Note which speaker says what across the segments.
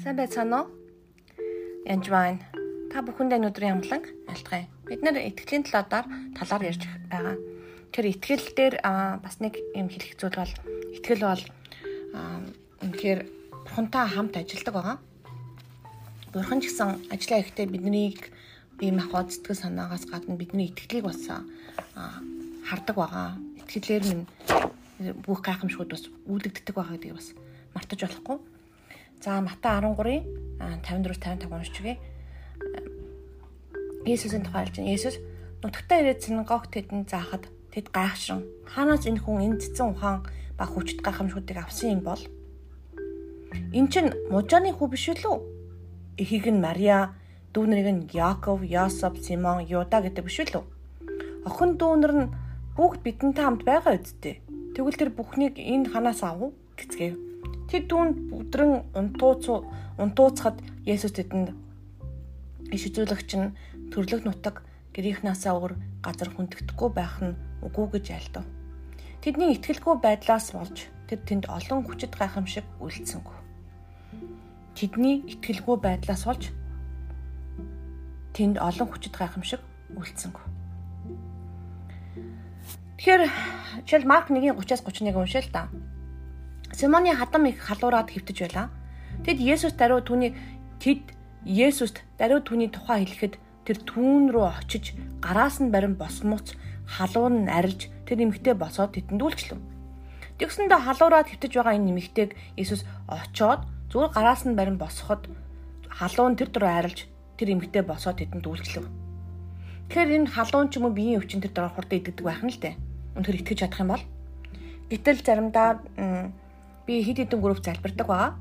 Speaker 1: Сайн байцгаана уу? Янж байна. Та бүхэндээ өнөөдрийн амглан айлтгая. Бид нэр итгэлийн талаар талаар ярьж байгаа. Тэр итгэл дээр бас нэг юм хэлэх зүйл бол итгэл бол үнэхээр бурхантай хамт ажилладаг байгаа. Бурхан ч гэсэн ажиллаа ихтэй биднийг бие махбод сэтгэл санаагаас гадна бидний итгэлийг бас хардаг байгаа. Итгэлээр минь бүх гайхамшгууд бас үүлдэгддэг байгаа гэдгийг бас мартаж болохгүй. За Матай 13-ийн 54 55 уншиж үгэй. Есүсийн тухай хэлж байна. Есүс нутагтаа ирээд синагог тэдэнд заахад тэд гайхшран хаанаас энэ хүн энэ цэцэн ухаан ба хүчит гайхамшгуудыг авсан юм бол эн чин мужааны хүү биш үү? Эхийг нь Мария, дүүнэрийг нь Яаков, Йосеф, Симон, Юда гэдэг биш үү? Охин дүүнэр нь бүгд бидэнтэй хамт байгаа үсттэй. Тэгвэл тэр бүхнийг энэ ханаас авав гэцгээв. Тэд түүнд бүдрэн унтууц унтууцхад Есүс тэдэнд иш үзүүлэгч нь төрлөх нутаг гэрийнхнаасаа өөр газар хүндэгдэхгүй байх нь үгүй гэж айлдав. Тэдний ихтгэлгүй байдлаас болж тэд тэнд олон хүчит гайхамшиг үйлдсэнгүй. Тэдний ихтгэлгүй байдлаас болж тэнд олон хүчит гайхамшиг үйлдсэнгүй. Тэгэхээр жишээл Марк 1:30-аас 31 уншаа л да. Симоны хадам их халуураад хөвтөж байлаа. Тэд Есүс даруй түүний тэд Есүст даруй түүний тухай хэлэхэд тэр түүн рүү очиж гараас нь барин босмоц халуур нь арилж тэр нэмэгтэй босоод тэтэнд үйлчлэв. Тэгсэндээ халуураад хөвтөж байгаа энэ нэмэгтэйг Есүс очоод зүгээр гараас нь барин босоход халуун тэр дөрөв арилж тэр нэмэгтэй босоод тэтэнд үйлчлэв. Тэгэхээр энэ халуун ч юм уу биеийн өвчин тэр дөрөв хурдан идэгдэг байх нь л дээ. Үнэхээр итгэж чадах юм бол гэтэл заримдаа би хэд хэдэн групп залбирдаг байгаа.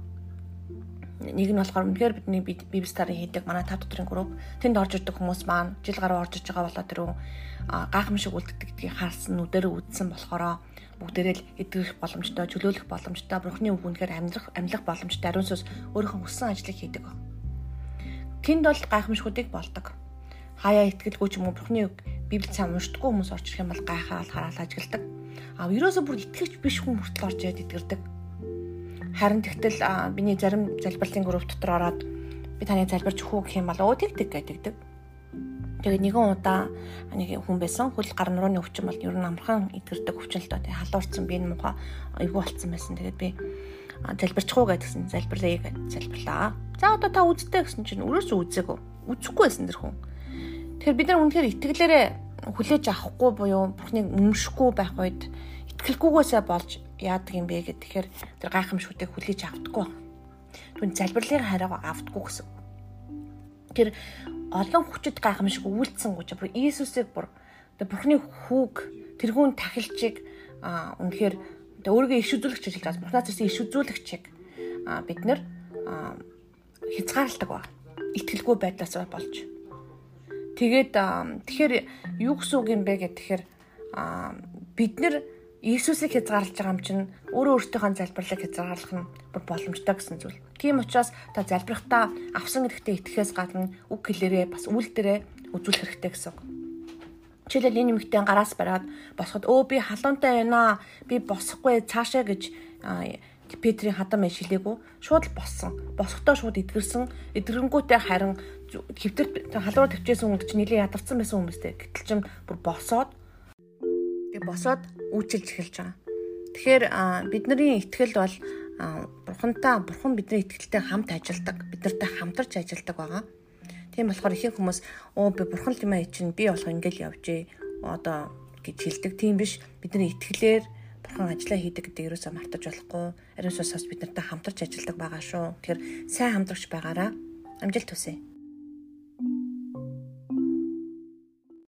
Speaker 1: Нэг нь болохоор үнэхээр бидний бибстарын хийдэг манай тав дотрын групп. Тэнд орж ирдэг хүмүүс маань жил гаруй орж иж байгаа болоо тэрөө гайхамшиг үлддэгдгийг харсан нүдэрээ үзсэн болохоор бүгдээрээ л эдгэх боломжтой, чөлөөлөх боломжтой, бурхны үг үнэхээр амьдрах амьлах боломжтой ариун сүс өөрийнхөө хүссэн ажлыг хийдэг. Тэнд бол гайхамшигуудыг болдог. Хаяа итгэлгүй ч юм уу бурхны үг Библийг сайн уншдаггүй хүмүүс орж ирэх юм бол гайхаад хараал ажигладаг. А ерөөсө бүр итгэвч биш хүн хүртэл орж ирээд идэрдэг. Харин тэгтэл миний зарим залбирлын групп дотор ороод би таны залбирч өгөх гэх юм бол өө тэг тэг гэдэг. Тэгээд нэгэн удаа нэг хүн байсан хөл гар нурууны өвчин бол ер нь амархан идэрдэг өвчин л доо тэг халуурсан би энэ муха айгүй болцсон байсан. Тэгээд би залбирчих уу гэдгсэн залбирлаа гэж залбирлаа. За одоо та үзтээ гэсэн чинь өрөөс үзээгүй. Үзэхгүй байсан тэр хүн. Тэгэхээр бид нар үнэхээр итгэлээрээ хүлээж авахгүй буюу бурхныг өмшөхгүй байх үед итгэлгүйгээсээ болж яадаг юм бэ тэгэхээр тэр гайхамшгуудыг хүлээж авдаггүй. Түн залбирлын хараа авдаггүй гэсэн. Тэр олон хүчит гайхамшиг үйлдсэн гэж бүр Иесусыг бүр Бурхны хүүг тэрүүн тахилчийг үнэхээр өөрийгөө иш үзүүлэгч гэж хэлж байгаа. Бурхнаас ирсэн иш үзүүлэгчийг бид нэр хязгаарладаг ба. Итгэлгүй байдлаас болж. Тэгээд тэгэхээр юу гэсэн үг юм бэ гэхээр бид нар Иесусыг хязгаарлаж байгаа юм чинь өөрөө өөртөөхөө залбирлыг хязгаарлах нь боломжтой гэсэн зүйл. Тийм учраас та залбирахтаа авсан гэдэгтээ итгэхээс гадна үг хэлээрээ бас үйл дээрээ үзүүлэх хэрэгтэй гэсэн. Жишээлбэл энэ юмхтэн гараас бариад босоход өө би халуунтай байна аа би босохгүй цаашаа гэж Петрийн хадам аж хэлээгүй шууд л боссон. Босохдоо шууд эдгэрсэн. Эдгэрэнгүүтээ харин хэвтэр халуур төвчээсэн хүн чинь нэлээд ядарсан байсан хүмүүстэй. Гэтэл чинь бүр босоод Тэгээ босоод үйлчилж эхэлж байгаа. Тэгэхээр бидний итгэл бол бурхантай бурхан бидний итгэлтэй хамт ажилдаг. Бид нартай хамтарч ажилдаг байгаа. Тийм болохоор ихэнх хүмүүс оо би бурхан л юм аа чинь би болох ингээл явжээ. Одоо гэж хэлдэг. Тийм биш. Бидний итгэлээр бурхан ажиллаа хийдэг гэдэг ерөөсөө мартаж болохгүй. Ариун сүнс бас бид нартай хамтарч ажилдаг байгаа шүү. Тэгэхээр сайн хамтрагч байгаараа амжилт хүсье.